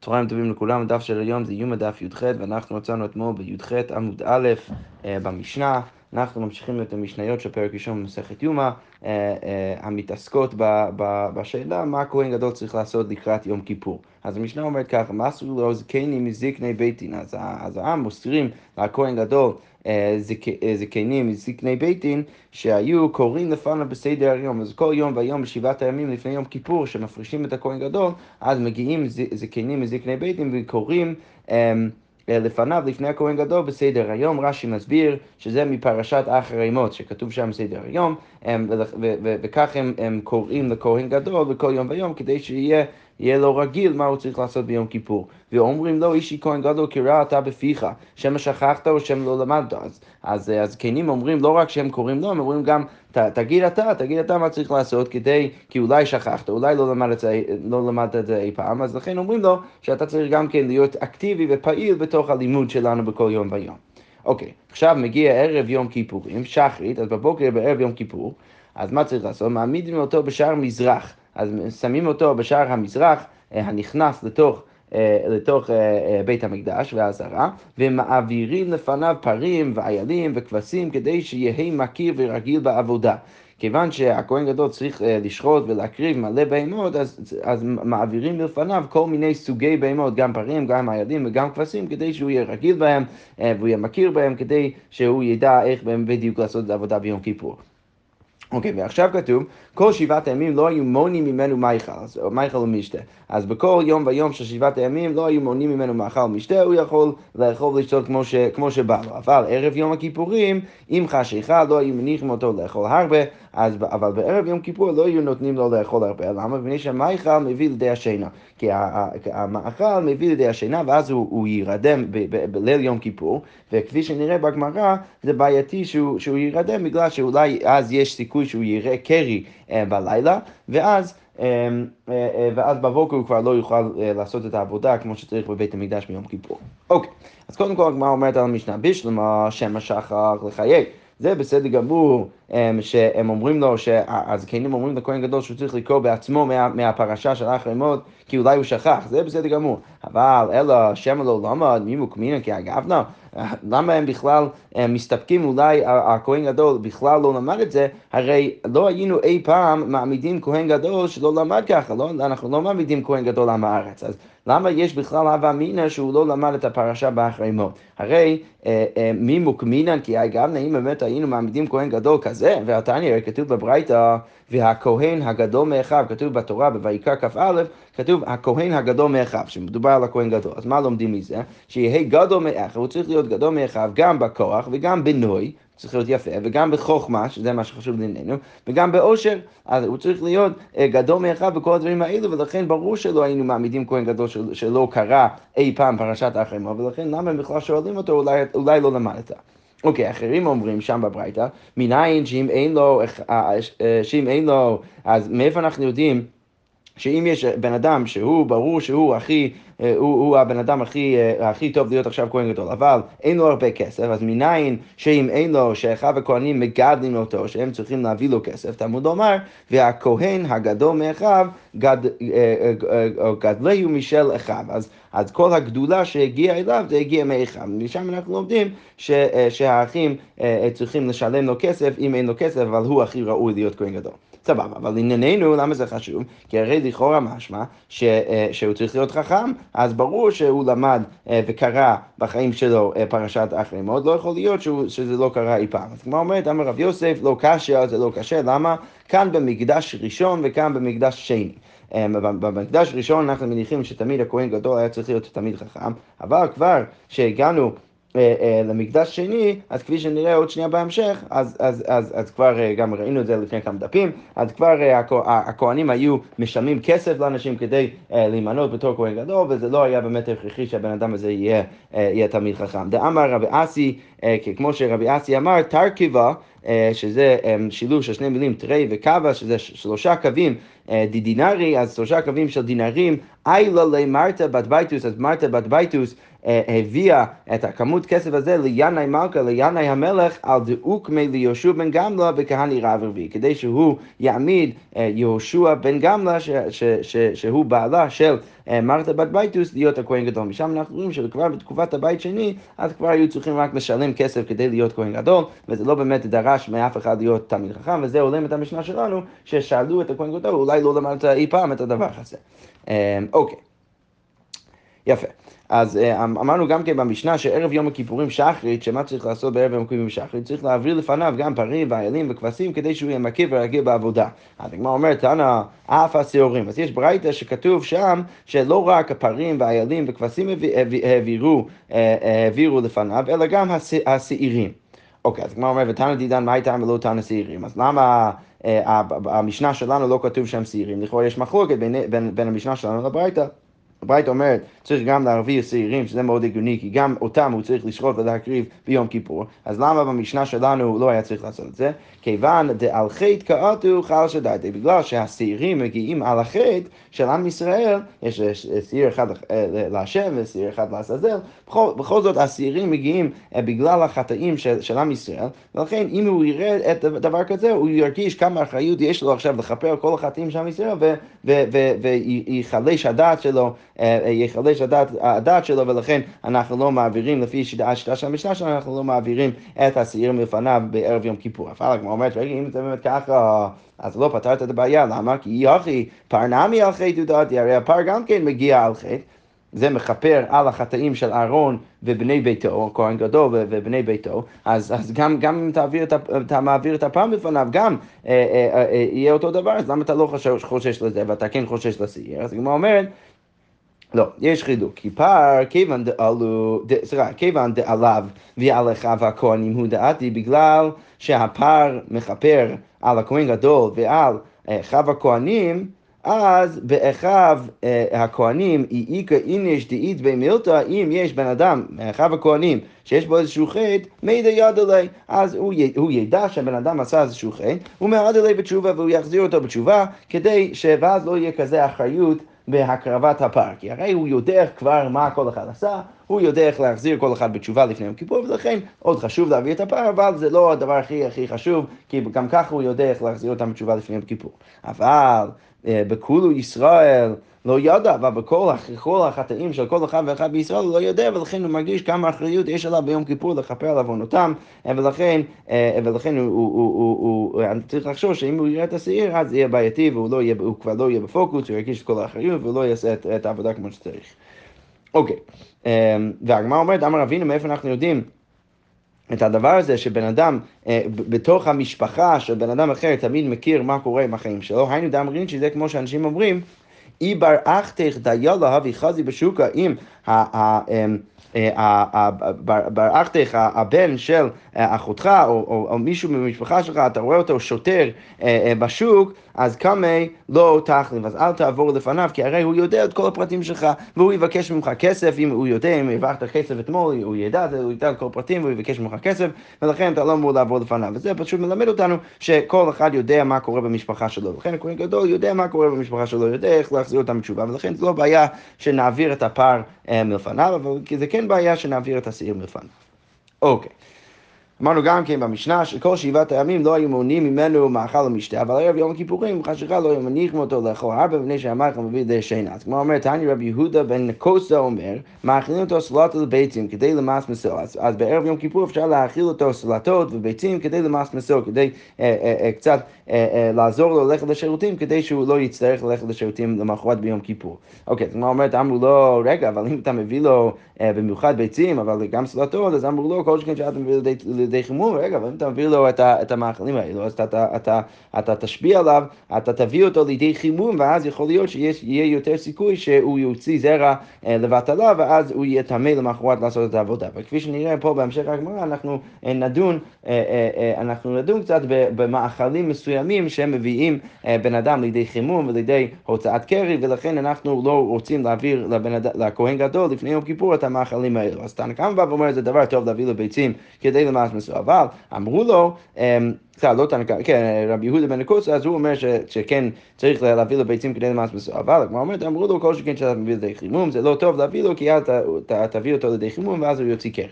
צהריים טובים לכולם, הדף של היום זה יום הדף י"ח ואנחנו מצאנו אתמול בי"ח עמוד א' אה, במשנה. אנחנו ממשיכים את המשניות של פרק ראשון במסכת יומא, אה, אה, המתעסקות בשאלה מה הכהן גדול צריך לעשות לקראת יום כיפור. אז המשנה אומרת ככה, מסרו לו זקנים מזקני בית דין, אז העם מוסרים לכהן גדול זקנים מזקני בית דין שהיו קוראים לפניו בסדר היום. אז כל יום ויום בשבעת הימים לפני יום כיפור, שמפרישים את הכהן גדול, אז מגיעים זקנים מזקני בית דין וקוראים אמ, לפניו, לפני הכהן גדול, בסדר היום. רש"י מסביר שזה מפרשת אחרי מות, שכתוב שם בסדר היום, וכך הם, הם קוראים לכהן גדול בכל יום ויום, כדי שיהיה יהיה לו רגיל מה הוא צריך לעשות ביום כיפור. ואומרים לו, אישי כהן גדול קרא אתה בפיך, שמא שכחת או שמא לא למדת. אז, אז הזקנים אומרים, לא רק שהם קוראים לו, הם אומרים גם, ת, תגיד אתה, תגיד אתה מה צריך לעשות כדי, כי אולי שכחת, אולי לא למדת, לא למדת את זה אי פעם, אז לכן אומרים לו שאתה צריך גם כן להיות אקטיבי ופעיל בתוך הלימוד שלנו בכל יום ויום. אוקיי, עכשיו מגיע ערב יום כיפורים, שחרית, אז בבוקר בערב יום כיפור, אז מה צריך לעשות? מעמידים אותו בשער מזרח. אז שמים אותו בשער המזרח אה, הנכנס לתוך אה, לתוך אה, בית המקדש והעזרה, ומעבירים לפניו פרים ואיילים וכבשים כדי שיהא מכיר ורגיל בעבודה. כיוון שהכהן גדול צריך לשחוט ולהקריב מלא בהמות, אז, אז מעבירים לפניו כל מיני סוגי בהמות, גם פרים, גם איילים וגם כבשים, כדי שהוא יהיה רגיל בהם והוא יהיה מכיר בהם, כדי שהוא ידע איך בדיוק לעשות את העבודה ביום כיפור. אוקיי, okay, ועכשיו כתוב, כל שבעת הימים לא היו מונים ממנו מייכל, מייכל ומשתה. אז בכל יום ויום של שבעת הימים לא היו מונים ממנו מאכל ומשתה, הוא יכול לאכול ולשתות כמו, כמו שבא לו. אבל ערב יום הכיפורים, אם חשיכה לא היו מניחים אותו לאכול הרבה, אז, אבל בערב יום כיפור לא היו נותנים לו לאכול הרבה. למה? מפני שהמייכל מביא לידי השינה. כי המאכל מביא לידי השינה, ואז הוא, הוא יירדם בליל יום כיפור, וכפי שנראה בגמרא, זה בעייתי שהוא, שהוא יירדם בגלל שאולי אז יש סיכוי שהוא יראה קרי אה, בלילה, ואז... אה, אה, ואז בבוקר הוא כבר לא יוכל לעשות את העבודה כמו שצריך בבית המקדש ביום כיפור. אוקיי, אז קודם כל הגמרא אומרת על המשנה, בשלמה שם השחר לחיי. זה בסדר גמור שהם אומרים לו, שהזקנים אומרים לכהן גדול שהוא צריך לקרוא בעצמו מה, מהפרשה של אחרי מות, כי אולי הוא שכח, זה בסדר גמור. אבל אלא שמא לא למד מימוק מינא כאגבנה, למה הם בכלל הם מסתפקים, אולי הכהן גדול בכלל לא למד את זה, הרי לא היינו אי פעם מעמידים כהן גדול שלא למד ככה, לא, אנחנו לא מעמידים כהן גדול עם הארץ. אז למה יש בכלל הווה אמינא שהוא לא למד את הפרשה באחרי מות? הרי אה, אה, מי מוקמינן כי אגב נעים באמת היינו מעמידים כהן גדול כזה, והתניא כתוב בברייתא והכהן הגדול מאחיו, כתוב בתורה בויקרא כ"א, כתוב הכהן הגדול מאחיו, שמדובר על הכהן גדול. אז מה לומדים מזה? שיהיה גדול מאחיו, הוא צריך להיות גדול מאחיו גם בכוח וגם בנוי, צריך להיות יפה, וגם בחוכמה, שזה מה שחשוב לענייננו, וגם באושר, אז הוא צריך להיות אה, גדול מאחיו בכל הדברים האלו, ולכן ברור שלא היינו מעמידים כהן גדול של, שלא קרא אי פעם פרשת האחרימו, ולכן למה הם בכלל שואלים אותו, אולי, אולי לא למדת. אוקיי, okay, אחרים אומרים שם בברייתא, מניין שאם אין לו, אה, אה, שאם אין לו, אז מאיפה אנחנו יודעים שאם יש בן אדם שהוא ברור שהוא הכי, אה, הוא, הוא הבן אדם הכי, הכי טוב להיות עכשיו כהן גדול, אבל אין לו הרבה כסף, אז מניין שאם אין לו, שאחיו הכהנים מגדלים אותו, שהם צריכים להביא לו כסף, תלמוד לומר, והכהן הגדול מאחיו גד, גדלהו משל אחיו. אז, אז כל הגדולה שהגיעה אליו זה הגיע מאחיו. משם אנחנו לומדים ש, שהאחים צריכים לשלם לו כסף, אם אין לו כסף, אבל הוא הכי ראוי להיות כהן גדול. סבבה, אבל לענייננו, למה זה חשוב? כי הרי לכאורה משמע ש, אה, שהוא צריך להיות חכם, אז ברור שהוא למד אה, וקרא בחיים שלו אה, פרשת אחרי מאוד, לא יכול להיות שהוא, שזה לא קרה אי פעם. אז כמו אומרת, אמר רב יוסף, לא קשה, זה לא קשה, למה? כאן במקדש ראשון וכאן במקדש שני. במקדש ראשון אנחנו מניחים שתמיד הכהן גדול היה צריך להיות תמיד חכם, אבל כבר שהגענו אה, אה, למקדש שני, אז כפי שנראה עוד שנייה בהמשך, אז, אז, אז, אז כבר אה, גם ראינו את זה לפני כמה דפים, אז כבר הכהנים היו משלמים כסף לאנשים כדי להימנות בתור כהן גדול, וזה לא היה באמת הכרחי שהבן אדם הזה יהיה, יהיה תלמיד חכם. דאמר רבי אסי, כמו שרבי אסי אמר, תרקבא, שזה שילוב של שני מילים, תרי וקבא, שזה שלושה קבים דדינרי, אז שלושה קבים של דינרים, עיילא ליה מרתא בת בייתוס, אז מרתא בת בייתוס אה, הביאה את הכמות כסף הזה לינאי מלכה, לינאי המלך, עד דאוקמי ליהושע בן גמלא בכהני רברבי, כדי שהוא יעמיד אה, יהושע בן גמלא, ש, ש, ש, שהוא בעלה של מרתא בת ביתוס להיות הכהן גדול. משם אנחנו רואים שכבר בתקופת הבית שני, אז כבר היו צריכים רק לשלם כסף כדי להיות כהן גדול, וזה לא באמת דרש מאף אחד להיות תלמיד חכם, וזה הולם את המשנה שלנו, ששאלו את הכהן גדול, אולי לא למדת אי פעם את הדבר הזה. אוקיי. יפה. אז אה, אמ, אמרנו גם כן במשנה שערב יום הכיפורים שחרית, שמה צריך לעשות בערב יום הכיפורים שחרית? צריך להעביר לפניו גם פרים ואיילים וכבשים כדי שהוא יהיה מכיר ורגיל בעבודה. אז הגמרא אומרת, תנא אף השעורים. אז יש ברייתא שכתוב שם שלא רק הפרים והאיילים וכבשים העבירו, אה, העבירו לפניו, אלא גם השעירים. אוקיי, אז הגמרא אומרת, ותנא דידן מה הייתה ולא תנא שעירים? אז למה... אה, המשנה שלנו לא כתוב שם שעירים, לכאורה יש מחלוקת בין, בין, בין המשנה שלנו לברייתא. הברית אומרת, צריך גם להרוויח שעירים, שזה מאוד הגיוני, כי גם אותם הוא צריך לשחוט ולהקריב ביום כיפור. אז למה במשנה שלנו הוא לא היה צריך לעשות את זה? כיוון דעל חטא כעתו חל שדייתי, בגלל שהשעירים מגיעים על החטא של עם ישראל, יש שעיר אחד להשם ושעיר אחד לעזאזל, בכל, בכל זאת השעירים מגיעים אה, בגלל החטאים של, של עם ישראל, ולכן אם הוא יראה את דבר כזה, הוא ירגיש כמה אחריות יש לו עכשיו לכפר כל החטאים של עם ישראל, ויחלש הדעת שלו. אה, אה, יחדש הדעת, הדעת שלו, ולכן אנחנו לא מעבירים, לפי השיטה של המשנה שלנו, אנחנו לא מעבירים את השעיר מלפניו בערב יום כיפור. אבל הגמרא אומרת, רגע, אם זה באמת ככה, אז לא פתרת את הבעיה, למה? כי יחי פרנמי על חטא ודעתי, הרי הפר גם כן מגיע על חטא. זה מכפר על החטאים של אהרון ובני ביתו, כהן גדול ובני ביתו, אז, אז גם, גם אם תעביר את, אתה מעביר את הפעם בפניו, גם אה, אה, אה, יהיה אותו דבר, אז למה אתה לא חושש, חושש לזה ואתה כן חושש לשעיר? אז הגמרא אומרת, לא, יש חילוק, כי פר, כיוון דעלו, סליחה, כיוון דעליו ועליך והכהנים הוא דעתי, בגלל שהפר מכפר על הכהן גדול ועל אחיו אה, הכהנים, אז באחיו אה, הכהנים, איכא איניש דאית במילתא, אם יש בן אדם, מאחיו הכהנים, שיש בו איזשהו חטא, מידע יד עלי, אז הוא, הוא ידע שהבן אדם עשה איזשהו חטא, הוא מעד עלי בתשובה והוא יחזיר אותו בתשובה, כדי שאז לא יהיה כזה אחריות בהקרבת הפר, כי הרי הוא יודע כבר מה כל אחד עשה, הוא יודע איך להחזיר כל אחד בתשובה לפני יום כיפור, ולכן עוד חשוב להביא את הפר, אבל זה לא הדבר הכי הכי חשוב, כי גם ככה הוא יודע איך להחזיר אותם בתשובה לפני יום כיפור. אבל אה, בכולו ישראל לא ידע, אבל בכל כל החטאים של כל אחד ואחד בישראל הוא לא יודע, ולכן הוא מרגיש כמה אחריות יש עליו ביום כיפור לכפר על עוונותם, אה, ולכן, אה, ולכן הוא, הוא, הוא, הוא, הוא, הוא צריך לחשוב שאם הוא יראה את השעיר, אז יהיה בעייתי, והוא לא יהיה, כבר לא יהיה בפוקוס, הוא ירגיש את כל האחריות, והוא לא יעשה את, את העבודה כמו שצריך. אוקיי, והגמרא אומרת, אמר אבינו, מאיפה אנחנו יודעים? את הדבר הזה שבן אדם אה, בתוך המשפחה של בן אדם אחר תמיד מכיר מה קורה עם החיים שלו, היינו דאמרין שזה כמו שאנשים אומרים, אי בר אחתך דיילה הבי חזי בשוקה, אם אמ, אה, ברכתך, הבן של אה, אחותך או, מישהו במשפחה שלך, אתה רואה אותו שוטר אה, בשוק, אז קמי לא תחליף, אז אל תעבור לפניו, כי הרי הוא יודע את כל הפרטים שלך, והוא יבקש ממך כסף, אם הוא יודע, אם הרווחת כסף אתמול, הוא ידע, הוא ידע את כל הפרטים, והוא יבקש ממך כסף, ולכן אתה לא אמור לעבור לפניו. וזה פשוט מלמד אותנו שכל אחד יודע מה קורה במשפחה שלו. לכן הכהן גדול יודע מה קורה במשפחה שלו, יודע איך להחזיר אותם בתשובה, ולכן זו לא בעיה שנעביר את הפער מלפניו, אבל זה כן בעיה שנעביר את השעיר מלפניו. אוקיי. אמרנו גם כן במשנה שכל שבעת הימים לא היו מונעים ממנו מאכל ומשתה, אבל ערב יום הכיפורים חשיכה לא היו מניחים אותו לאכול ארבע בני שהמלך מביא לידי שינה. אז כמו אומר תניא רבי יהודה בן נקוסה אומר, מאכילים אותו סלטות וביצים כדי למס מסור. אז, אז בערב יום כיפור אפשר להאכיל אותו סלטות וביצים כדי למס מסור, כדי אה, אה, אה, קצת אה, אה, לעזור לו ללכת לשירותים, כדי שהוא לא יצטרך ללכת לשירותים למחרת ביום כיפור. אוקיי, אז כמו אומרת, אמרו לו, רגע, אבל אם אתה מביא לו אה, במיוחד ביצים, אבל גם סלטות, אז אמרו לו, כל שכן שאתה מביא לידי חימום, רגע, אבל אם אתה מביא לו את, את המאכלים האלו, אז אתה, אתה, אתה, אתה תשפיע עליו, אתה תביא אותו לידי חימום, ואז יכול להיות שיהיה יותר סיכוי שהוא יוציא זרע לבטלה, ואז הוא יהיה טמא למחרת לעשות את העבודה. וכפי שנראה פה בהמשך הגמרא, אנחנו נדון, אנחנו נדון קצת במאכלים מסוימים. מסוימים שהם מביאים אה, בן אדם לידי חימום ולידי הוצאת קרי, ולכן אנחנו לא רוצים להעביר לבן לכהן גדול לפני יום כיפור את המאכלים האלו. אז תנא קמא בא ואומר זה דבר טוב להביא לו ביצים כדי למעש מסוים, אבל אמרו לו, אמ, סליחה, לא תנא קמא, כן, רבי יהודה בן הקוצה, אז הוא אומר ש, שכן צריך להביא לו ביצים כדי למעש מסוים, אבל כמו אומרת, אמרו לו כל שכן שאתה מביא לידי חימום, זה לא טוב להביא לו, כי אתה תביא אותו לידי חימום ואז הוא יוציא קרי.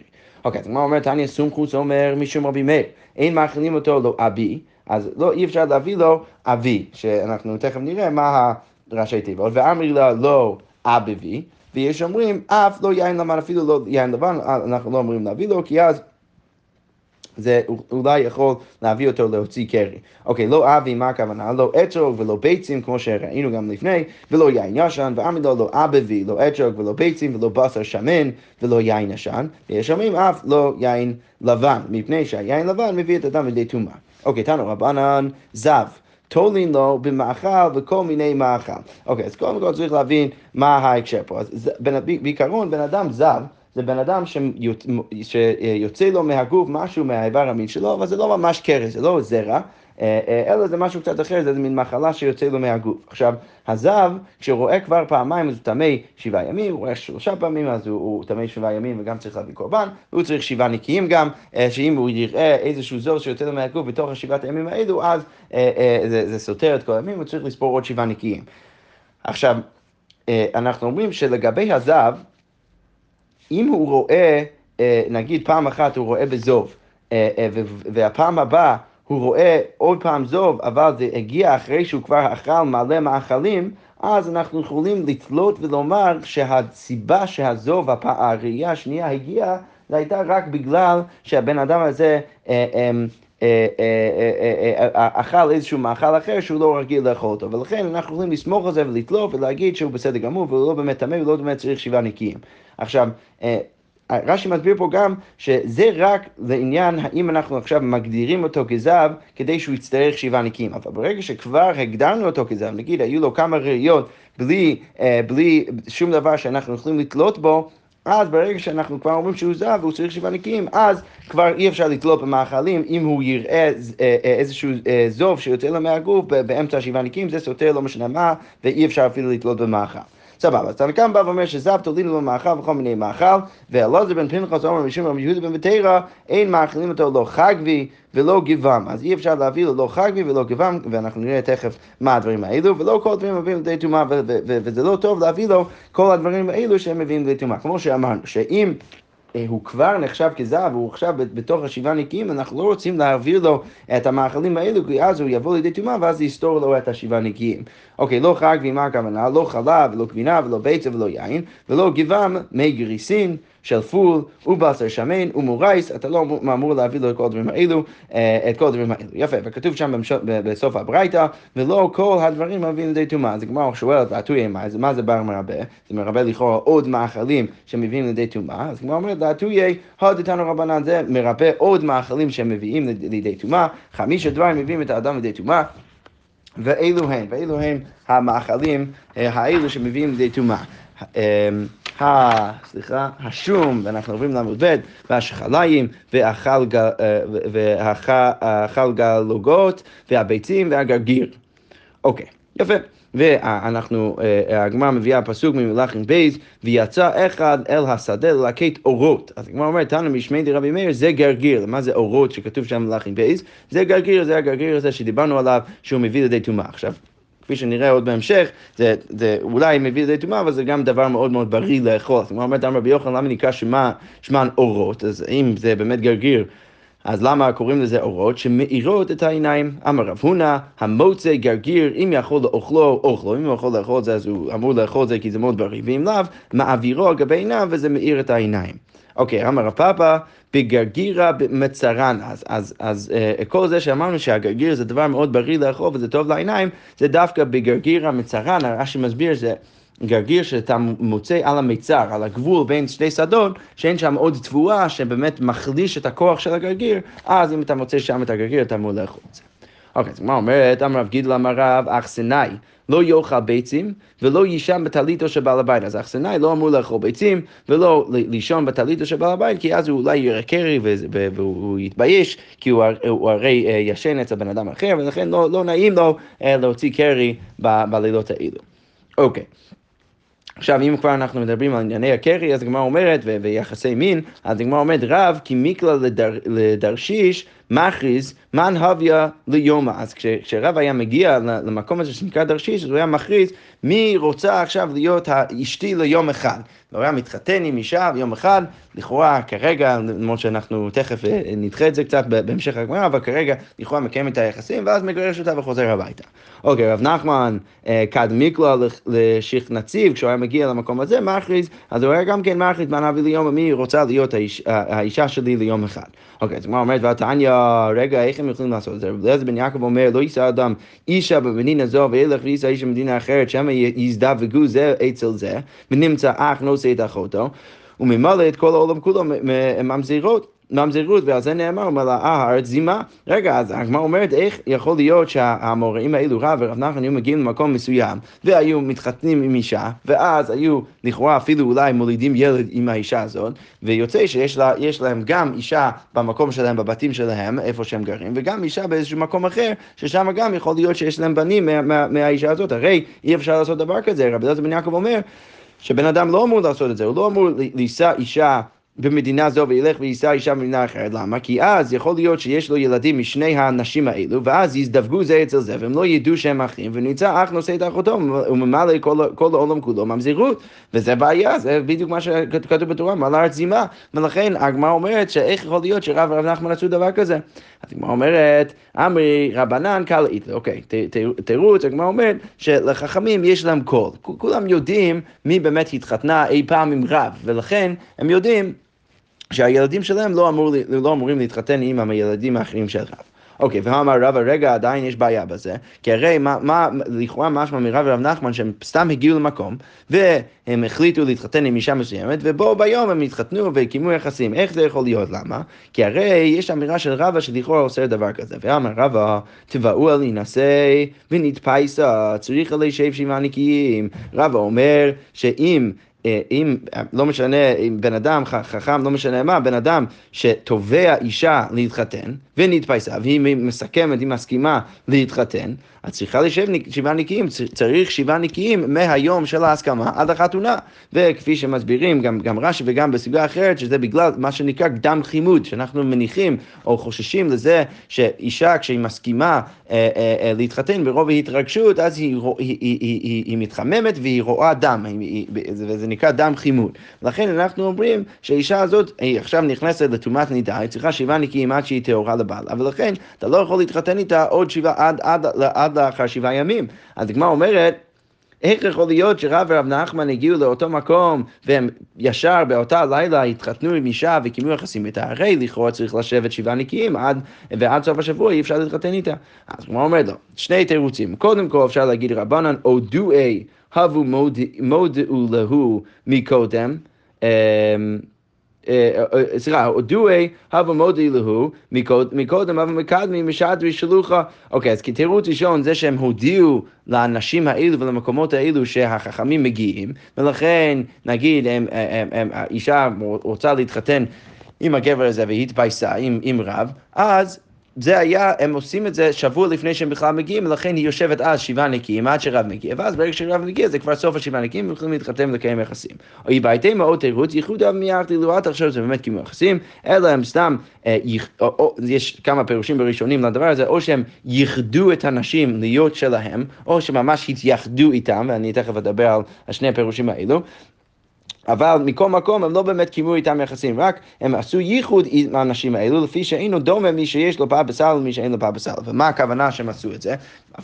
אוקיי, אז כמו אומרת, תניא סומכוס אומר משום רבי מאיר, אין מאכילים אותו לא אבי, אז לא, אי אפשר להביא לו אבי, שאנחנו תכף נראה מה הראשי תיבות, ואמרי לה לא אביבי, ויש אומרים אף לא יין לבן, אפילו לא יין לבן, אנחנו לא אומרים להביא לו, כי אז זה אולי יכול להביא אותו להוציא קרי. אוקיי, לא אבי, מה הכוונה? לא אתרוג ולא ביצים, כמו שראינו גם לפני, ולא יין ישן, ועמידו לא אבבי, לא אתרוג ולא ביצים, ולא בשר שמן, ולא יין ישן, ויש אומרים אף לא יין לבן, מפני שהיין לבן מביא את אדם לידי טומאה. אוקיי, תנו רבנן זב. תולין לו במאכל וכל מיני מאכל. אוקיי, אז קודם כל צריך להבין מה ההקשר פה. אז בעיקרון, בן אדם זב, זה בן אדם שיוצא לו מהגוף משהו מהאיבר המין שלו, אבל זה לא ממש קרס, זה לא זרע. אה, אה, אלא זה משהו קצת אחר, זה מין מחלה שיוצא לו מהגוף. עכשיו, הזב, כשהוא רואה כבר פעמיים, אז הוא טמא שבעה ימים, הוא רואה שלושה פעמים, אז הוא טמא שבעה ימים וגם צריך להביא קורבן, והוא צריך שבעה נקיים גם, אה, שאם הוא יראה איזשהו זול שיוצא לו מהגוף בתוך השבעת הימים האלו, אז זה, זה סותר את כל הימים, הוא צריך לספור עוד שבעה נקיים. עכשיו, אנחנו אומרים שלגבי הזב, אם הוא רואה, נגיד פעם אחת הוא רואה בזוב, והפעם הבאה הוא רואה עוד פעם זוב, אבל זה הגיע אחרי שהוא כבר אכל מלא מאכלים, אז אנחנו יכולים לתלות ולומר שהסיבה שהזוב, הראייה השנייה הגיעה, זה הייתה רק בגלל שהבן אדם הזה אה, אה, אה, אכל איזשהו מאכל אחר שהוא לא רגיל לאכול אותו, ולכן אנחנו יכולים לסמוך על זה ולתלוף ולהגיד שהוא בסדר גמור והוא לא באמת טמא ולא באמת צריך שבעה נקיים. עכשיו, רש"י מסביר פה גם שזה רק לעניין האם אנחנו עכשיו מגדירים אותו כזב כדי שהוא יצטרך שבעה נקיים. אבל ברגע שכבר הגדרנו אותו כזב, נגיד היו לו כמה ראיות בלי, אה, בלי שום דבר שאנחנו יכולים לתלות בו, אז ברגע שאנחנו כבר אומרים שהוא זב והוא צריך שבעה נקיים, אז כבר אי אפשר לתלות במאכלים אם הוא יראה אה, אה, איזשהו זוב שיוצא לו מהגוף באמצע השבעה נקיים, זה סותר לא משנה מה, ואי אפשר אפילו לתלות במאכל. סבבה, אז תנקם בא ואומר שזב תולינו לו מאכל וכל מיני מאכל, ואלעזר בן פנחס אומר משום רבי יהודה בן בתרא, אין מאכילים אותו לא חגבי ולא גבעם. אז אי אפשר להביא לו לא חגבי ולא גבעם, ואנחנו נראה תכף מה הדברים האלו, ולא כל הדברים מביאים לידי טומאה, וזה לא טוב להביא לו כל הדברים האלו שהם מביאים לידי טומאה. כמו שאמרנו, שאם... אה, הוא כבר נחשב כזב, הוא עכשיו בתוך השבעה נקיים, אנחנו לא רוצים להעביר לו את המאכלים האלו, כי אז הוא יבוא לידי טומאה ואז יסתור לו את השבעה נקיים. אוקיי, לא חג ומה הכוונה? לא חלב, ולא גבינה, ולא ביצה, ולא יין, ולא גבעם, מי גריסין. של פול ובשר שמן ומורייס, אתה לא אמור להביא לו את כל הדברים האלו, אה, את כל הדברים האלו. יפה, וכתוב שם בסוף הברייתא, ולא כל הדברים מביאים לידי טומאה. אז הגמרא שואלת, דעתויה מה, מה זה בר מרבה? זה מרבה לכאורה עוד מאכלים שמביאים לידי טומאה. אז הגמרא אומרת, דעתויה, הודתנו רבנן, זה מרבה עוד מאכלים שמביאים לידי טומאה. חמישה דברים מביאים את האדם לידי טומאה. ואלו הן, ואלו הן המאכלים אה, האלו שמביאים לידי טומאה. אמ, סליחה, השום, ואנחנו עוברים לעמוד ב', והשחליים, והחלגלוגות, והביצים והגרגיר. אוקיי, יפה. ואנחנו, אה, הגמרא מביאה פסוק ממלכים בייז, ויצא אחד אל השדה ללקט אורות. אז הגמרא אומרת, תנא משמיה דרבי מאיר, זה גרגיר. מה זה אורות שכתוב שם במלכים בייז? זה גרגיר, זה הגרגיר הזה שדיברנו עליו, שהוא מביא לידי טומאה. עכשיו, כפי שנראה עוד בהמשך, זה, זה אולי מביא לידי טומאה, אבל זה גם דבר מאוד מאוד בריא לאכול. זאת אומרת, אמר רבי יוחנן, למה נקרא שמן אורות? אז אם זה באמת גרגיר, אז למה קוראים לזה אורות? שמאירות את העיניים. אמר רב הונא, המוצא גרגיר, אם יכול לאוכלו, אוכלו. אם הוא יכול לאכול את זה, אז הוא אמור לאכול את זה כי זה מאוד בריא, ואם לאו, מעבירו על גבי עיניו וזה מאיר את העיניים. אוקיי, אמר רב פאפא, בגרגירה מצרן. אז, אז, אז uh, כל זה שאמרנו שהגרגיר זה דבר מאוד בריא לאכול וזה טוב לעיניים, זה דווקא בגרגירה מצרן, הרש"י מסביר זה... גרגיר שאתה מוצא על המיצר, על הגבול בין שתי שדות, שאין שם עוד תבואה שבאמת מחליש את הכוח של הגרגיר, אז אם אתה מוצא שם את הגרגיר אתה אמור לאכול את זה. אוקיי, אז מה אומרת? אמר רב גידל אמר רב, אכסנאי. לא יאכל ביצים ולא יישן בטליתו של בעל הבית. אז אכסנאי לא אמור לאכול ביצים ולא לישון בטליתו של בעל הבית, כי אז הוא אולי יראה קרי והוא יתבייש, כי הוא, הוא הרי אה, ישן אצל בן אדם אחר, ולכן לא, לא נעים לו אה, להוציא קרי בלילות האלו. אוקיי. עכשיו, אם כבר אנחנו מדברים על ענייני הקרי, אז הגמרא אומרת, ויחסי מין, אז הגמרא אומרת, רב כי מיקלה לדר, לדרשיש מכריז מן הוויה ליומא. אז כשרב היה מגיע למקום הזה שנקרא דרשיש, אז הוא היה מכריז מי רוצה עכשיו להיות אשתי ליום אחד. הוא היה מתחתן עם אישה ביום אחד, לכאורה כרגע, למרות שאנחנו תכף אה, נדחה את זה קצת בהמשך הגמרא, אבל כרגע לכאורה מקיים את היחסים, ואז מגרש אותה וחוזר הביתה. אוקיי, רב נחמן אה, כד מיקלו לשיח נציב, כשהוא היה מגיע למקום הזה, מכריז, אז הוא היה גם כן מכריז, מה נביא ליום, מי רוצה להיות האיש, האישה שלי ליום אחד. אוקיי, אז הגמרא אומרת, ועתניא, רגע, איך הם יכולים לעשות את זה? אליעזר בן יעקב אומר, לא יישא אדם אישה במדינה זו, וילך ויישא אישה במדינה אחרת, שמא יזדווגו זה אצל זה, ונמצא אח נושא את אחותו, וממלא את כל העולם כולו ממזירות. ממזרות, ועל זה נאמר, מלאה הארץ זימה. רגע, אז הגמרא אומרת, איך יכול להיות שהאמוראים האלו, רב ורב נחמן, היו מגיעים למקום מסוים, והיו מתחתנים עם אישה, ואז היו לכאורה אפילו אולי מולידים ילד עם האישה הזאת, ויוצא שיש לה, להם גם אישה במקום שלהם, בבתים שלהם, איפה שהם גרים, וגם אישה באיזשהו מקום אחר, ששם גם יכול להיות שיש להם בנים מה, מה, מהאישה הזאת. הרי אי אפשר לעשות דבר כזה, רבי אלעזר בן יעקב אומר, שבן אדם לא אמור לעשות את זה, הוא לא אמור לישא אישה במדינה זו וילך ויישא אישה במדינה אחרת. למה? כי אז יכול להיות שיש לו ילדים משני האנשים האלו, ואז יזדווגו זה אצל זה, והם לא ידעו שהם אחים, ונמצא אח נושא את אחותו, וממלא כל, כל העולם כולו ממזירות. וזה בעיה, זה בדיוק מה שכתוב בתורה, מעלה ארץ זימה. ולכן הגמרא אומרת שאיך יכול להיות שרב ורב נחמן עשו דבר כזה. הגמרא אומרת, אמרי רבנן קל איתו. אוקיי, תירוץ, הגמרא אומרת שלחכמים יש להם קול. כולם יודעים מי באמת התחתנה אי פעם עם רב, ולכן הם יודעים שהילדים שלהם לא, אמור, לא אמורים להתחתן עם הילדים האחרים של רב. אוקיי, ואמר רבא, רגע, עדיין יש בעיה בזה, כי הרי מה, מה לכאורה משמע מרב ורב נחמן שהם סתם הגיעו למקום, והם החליטו להתחתן עם אישה מסוימת, ובו ביום הם התחתנו וקיימו יחסים. איך זה יכול להיות? למה? כי הרי יש אמירה של רבא שלכאורה עושה דבר כזה, ואמר רבא, תבעו על להינשא ונתפייסה, צריך עלי שב שבעה נקיים. רבא אומר שאם אם, לא משנה, אם בן אדם חכם, לא משנה מה, בן אדם שתובע אישה להתחתן, ונתפייסה, והיא מסכמת, היא מסכימה להתחתן, אז צריכה לשב שבעה נקיים, צריך שבעה נקיים מהיום של ההסכמה עד החתונה. וכפי שמסבירים גם, גם רש"י וגם בסוגיה אחרת, שזה בגלל מה שנקרא קדם חימוד, שאנחנו מניחים או חוששים לזה שאישה כשהיא מסכימה אה, אה, אה, להתחתן ברוב ההתרגשות, אז היא, היא, היא, היא, היא, היא מתחממת והיא רואה דם, וזה נקרא דם חימוד. לכן אנחנו אומרים שהאישה הזאת, היא עכשיו נכנסת לטומאת נידה, היא צריכה שבעה נקיים עד שהיא טהורה לבעלה, ולכן אתה לא יכול להתחתן איתה עוד שבעה עד, עד, עד, עד לאחר שבעה ימים. אז הגמרא אומרת, איך יכול להיות שרב ורב נחמן הגיעו לאותו מקום והם ישר באותה לילה התחתנו עם אישה וקיימו יחסים איתה? הרי לכאורה צריך לשבת שבעה נקיים עד, ועד סוף השבוע אי אפשר להתחתן איתה. אז כמו אומרת לו, שני תירוצים. קודם כל אפשר להגיד רבנן, אודואי הבו מודעו להו מקודם. סליחה, הודוי הווה מודי להו, מקודם הווה מקדמי משדרי שלוחה. אוקיי, אז כתירוץ ראשון זה שהם הודיעו לאנשים האלו ולמקומות האלו שהחכמים מגיעים, ולכן נגיד האישה רוצה להתחתן עם הגבר הזה והיא התבייסה עם רב, אז זה היה, הם עושים את זה שבוע לפני שהם בכלל מגיעים, ולכן היא יושבת אז שבעה נקיים עד שרב מגיע, ואז ברגע שרב מגיע זה כבר סוף השבעה נקיים, יכולים להתחתן ולקיים יחסים. או היא בעייתי מאוד תירוץ, ייחוד אב מיד לראות עכשיו זה באמת קימו יחסים, אלא הם סתם, אה, או, או, יש כמה פירושים בראשונים לדבר הזה, או שהם ייחדו את הנשים להיות שלהם, או שממש התייחדו איתם, ואני תכף אדבר על השני הפירושים האלו, אבל מכל מקום הם לא באמת קיימו איתם יחסים, רק הם עשו ייחוד עם האנשים האלו, לפי שאינו דומה מי שיש לו פע בסל ומי שאין לו פע בסל. ומה הכוונה שהם עשו את זה?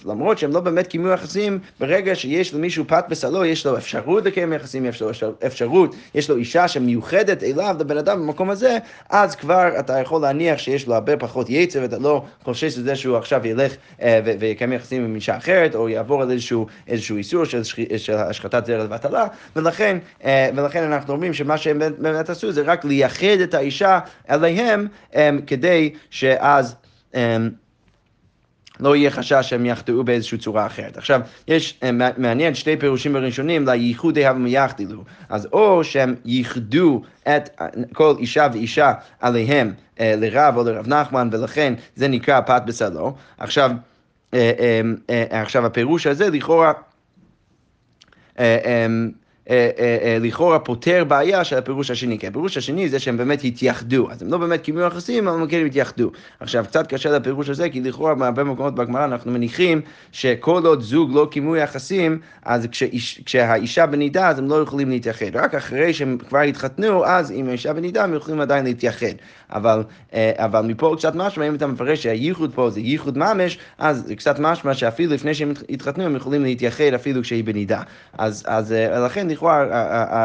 למרות שהם לא באמת קיימו יחסים, ברגע שיש למישהו פת בסלו, יש לו אפשרות לקיים יחסים, יש לו אפשרות, יש לו אישה שמיוחדת אליו, לבן אדם במקום הזה, אז כבר אתה יכול להניח שיש לו הרבה פחות יצר, ואתה לא חושש לזה שהוא עכשיו ילך אה, ויקיים יחסים עם אישה אחרת, או יעבור על איזשהו, איזשהו איסור של, של השחטת זרע לבטלה, ולכן, אה, ולכן אנחנו אומרים שמה שהם באמת עשו זה רק לייחד את האישה אליהם, אה, כדי שאז... לא יהיה חשש שהם יחטאו באיזושהי צורה אחרת. עכשיו, יש, אה, מעניין שתי פירושים הראשונים לייחודי הווה מיחדילו. אז או שהם ייחדו את אה, כל אישה ואישה עליהם אה, לרב או לרב נחמן, ולכן זה נקרא פת בסלו. עכשיו, עכשיו הפירוש הזה לכאורה... אה, אה, אה, לכאורה פותר בעיה של הפירוש השני, כי הפירוש השני זה שהם באמת התייחדו, אז הם לא באמת קיימו יחסים, אבל הם כן התייחדו. עכשיו, קצת קשה לפירוש הזה, כי לכאורה בהרבה מקומות בגמרא אנחנו מניחים שכל עוד זוג לא קיימו יחסים, אז כשאיש, כשהאישה בנידה אז הם לא יכולים להתייחד. רק אחרי שהם כבר התחתנו, אז עם האישה בנידה הם יכולים עדיין להתייחד. אבל, אבל מפה קצת משמע, אם אתה מפרש שהייחוד פה זה ייחוד ממש, אז זה קצת משמע שאפילו לפני שהם התחתנו הם יכולים להתייחד אפילו כשהיא בנידה. אז, אז לכן לכאורה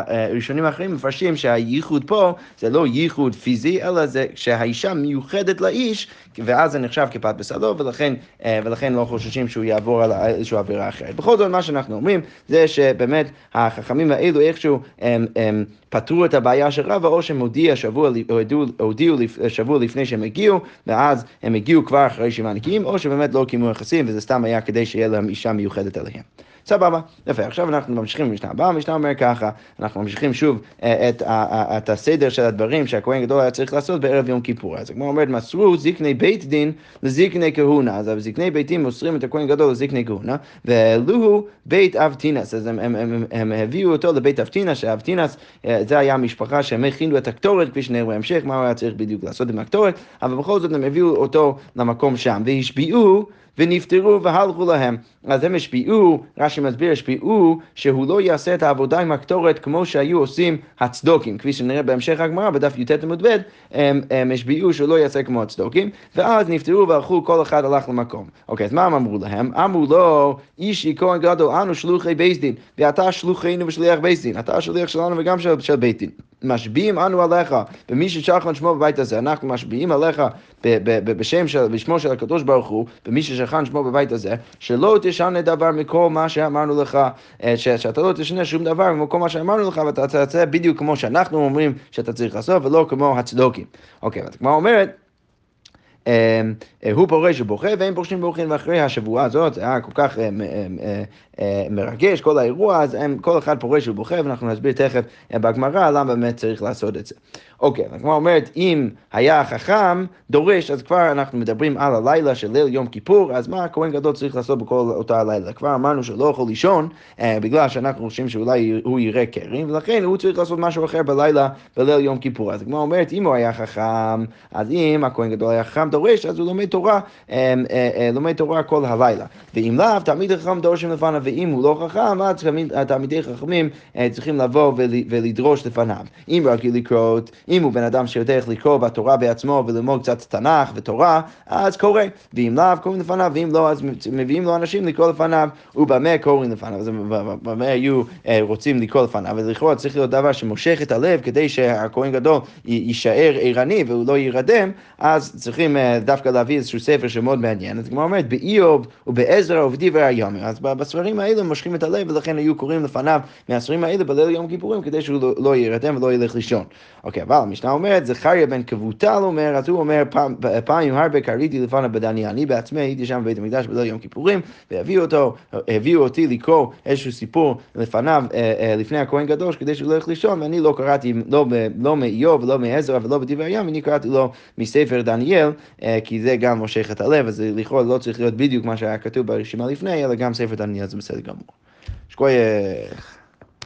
הראשונים האחרים מפרשים שהייחוד פה זה לא ייחוד פיזי, אלא זה שהאישה מיוחדת לאיש, ואז זה נחשב כפת בשדו, ולכן, ולכן לא חוששים שהוא יעבור על איזושהי עבירה אחרת. בכל זאת, מה שאנחנו אומרים זה שבאמת החכמים האלו איכשהו הם, הם פתרו את הבעיה של רבא, או שהם הודיעו שבוע, הודיעו שבוע לפני שהם הגיעו, ואז הם הגיעו כבר אחרי שהם ענקיים, או שבאמת לא קיימו יחסים, וזה סתם היה כדי שיהיה להם אישה מיוחדת עליהם. סבבה, יפה, עכשיו אנחנו ממשיכים במשנה הבאה, המשנה אומר ככה, אנחנו ממשיכים שוב אה, את, את הסדר של הדברים שהכהן גדול היה צריך לעשות בערב יום כיפור. אז כמו אומרת, מסרו זקני בית דין לזקני כהונה, אז זקני ביתים מוסרים את הכהן גדול לזקני כהונה, והעלוהו בית אבטינס, אז הם, הם, הם, הם הביאו אותו לבית אבטינס, שאבטינס אה, זה היה המשפחה שהם הכינו את הקטורת, כפי שנראה בהמשך, מה הוא היה צריך בדיוק לעשות עם הקטורת, אבל בכל זאת הם הביאו אותו למקום שם, והשביעו ונפטרו והלכו להם. אז הם השפיעו, רש"י מסביר, השפיעו שהוא לא יעשה את העבודה עם הקטורת כמו שהיו עושים הצדוקים, כפי שנראה בהמשך הגמרא בדף י"ט עמוד ב', הם, הם השפיעו שהוא לא יעשה כמו הצדוקים, ואז נפטרו והלכו, כל אחד הלך למקום. אוקיי, אז מה הם אמרו להם? אמרו לו, אישי כהן גדול, אנו שלוחי בייס דין, ואתה שלוחנו ושליח בייס דין, אתה השליח שלנו וגם של, של בית דין. משביעים אנו עליך, ומי ששכן שמו בבית הזה, אנחנו משביעים עליך בשם של, בשמו של הקדוש ברוך הוא, ומי ששכן שמו בבית הזה, שלא תשנה דבר מכל מה שאמרנו לך, אה, ש, שאתה לא תשנה שום דבר מכל מה שאמרנו לך, ואתה תעשה בדיוק כמו שאנחנו אומרים שאתה צריך לעשות, ולא כמו הצדוקים. אוקיי, אז כמו אומרת, הוא פורש ובוכה והם פורשים ובוכים, ואחרי השבועה הזאת, זה היה כל כך אה, אה, מרגש, כל האירוע, אז כל אחד פורש ובוכה, ואנחנו נסביר תכף בגמרא למה באמת צריך לעשות את זה. אוקיי, הגמרא אומרת, אם היה החכם דורש, אז כבר אנחנו מדברים על הלילה של ליל יום כיפור, אז מה הכהן גדול צריך לעשות בכל אותה הלילה? כבר אמרנו שהוא לא יכול לישון, בגלל שאנחנו חושבים שאולי הוא יראה קרים, ולכן הוא צריך לעשות משהו אחר בלילה, בליל יום כיפור. אז הגמרא אומרת, אם הוא היה חכם, אז אם הכהן גדול היה חכם דורש, אז הוא לומד תורה, אה, אה, אה, לומד תורה כל הלילה. ואם לאו, תלמיד חכם דורשים לפניו, ואם הוא לא חכם, אז תלמידי חכמים צריכים לבוא ולדרוש לפניו. אם רגיל לקרוא, אם הוא בן אדם שיודע איך לקרוא בתורה בעצמו וללמוד קצת תנ"ך ותורה, אז קורא. ואם לאו, קוראים לפניו, ואם לא, אז מביאים לו אנשים לקרוא לפניו, ובמה קוראים לפניו. אז במה היו רוצים לקרוא לפניו, ולכאורה צריך להיות דבר שמושך את הלב כדי שהכהן גדול יישאר ערני והוא לא יירדם, אז צריכים דווקא להביא איזשהו ספר שמאוד מעניין, אז כמו אומרת, באיוב ובעזרא ובדברי היומר. אז בספרים האלה מושכים את הלב, ולכן היו קוראים לפניו מהספרים האלה בליל יום כיפורים, כדי שהוא לא, לא יירדם ולא ילך לישון. אוקיי, אבל המשנה אומרת, זכריה בן כבוטל אומר, אז הוא אומר, פעמים הרבה קריתי לפניו בדניה, אני בעצמי הייתי שם בבית המקדש בליל יום כיפורים, והביאו אותו, הביאו אותי לקרוא איזשהו סיפור לפניו, אה, אה, לפני הכהן גדול, כדי שהוא לא ילך לישון, ואני לא קראתי לא, לא מאיוב ולא מעזרא ולא בדברי הים, אני קראתי לו מספר דניאל, אה, כי זה גם מושך את הלב, אז לכאורה לא צריך להיות בדיוק מה שהיה כתוב ברשימה לפני, אלא גם ספר דניאל זה בסדר גמור. שכוייך.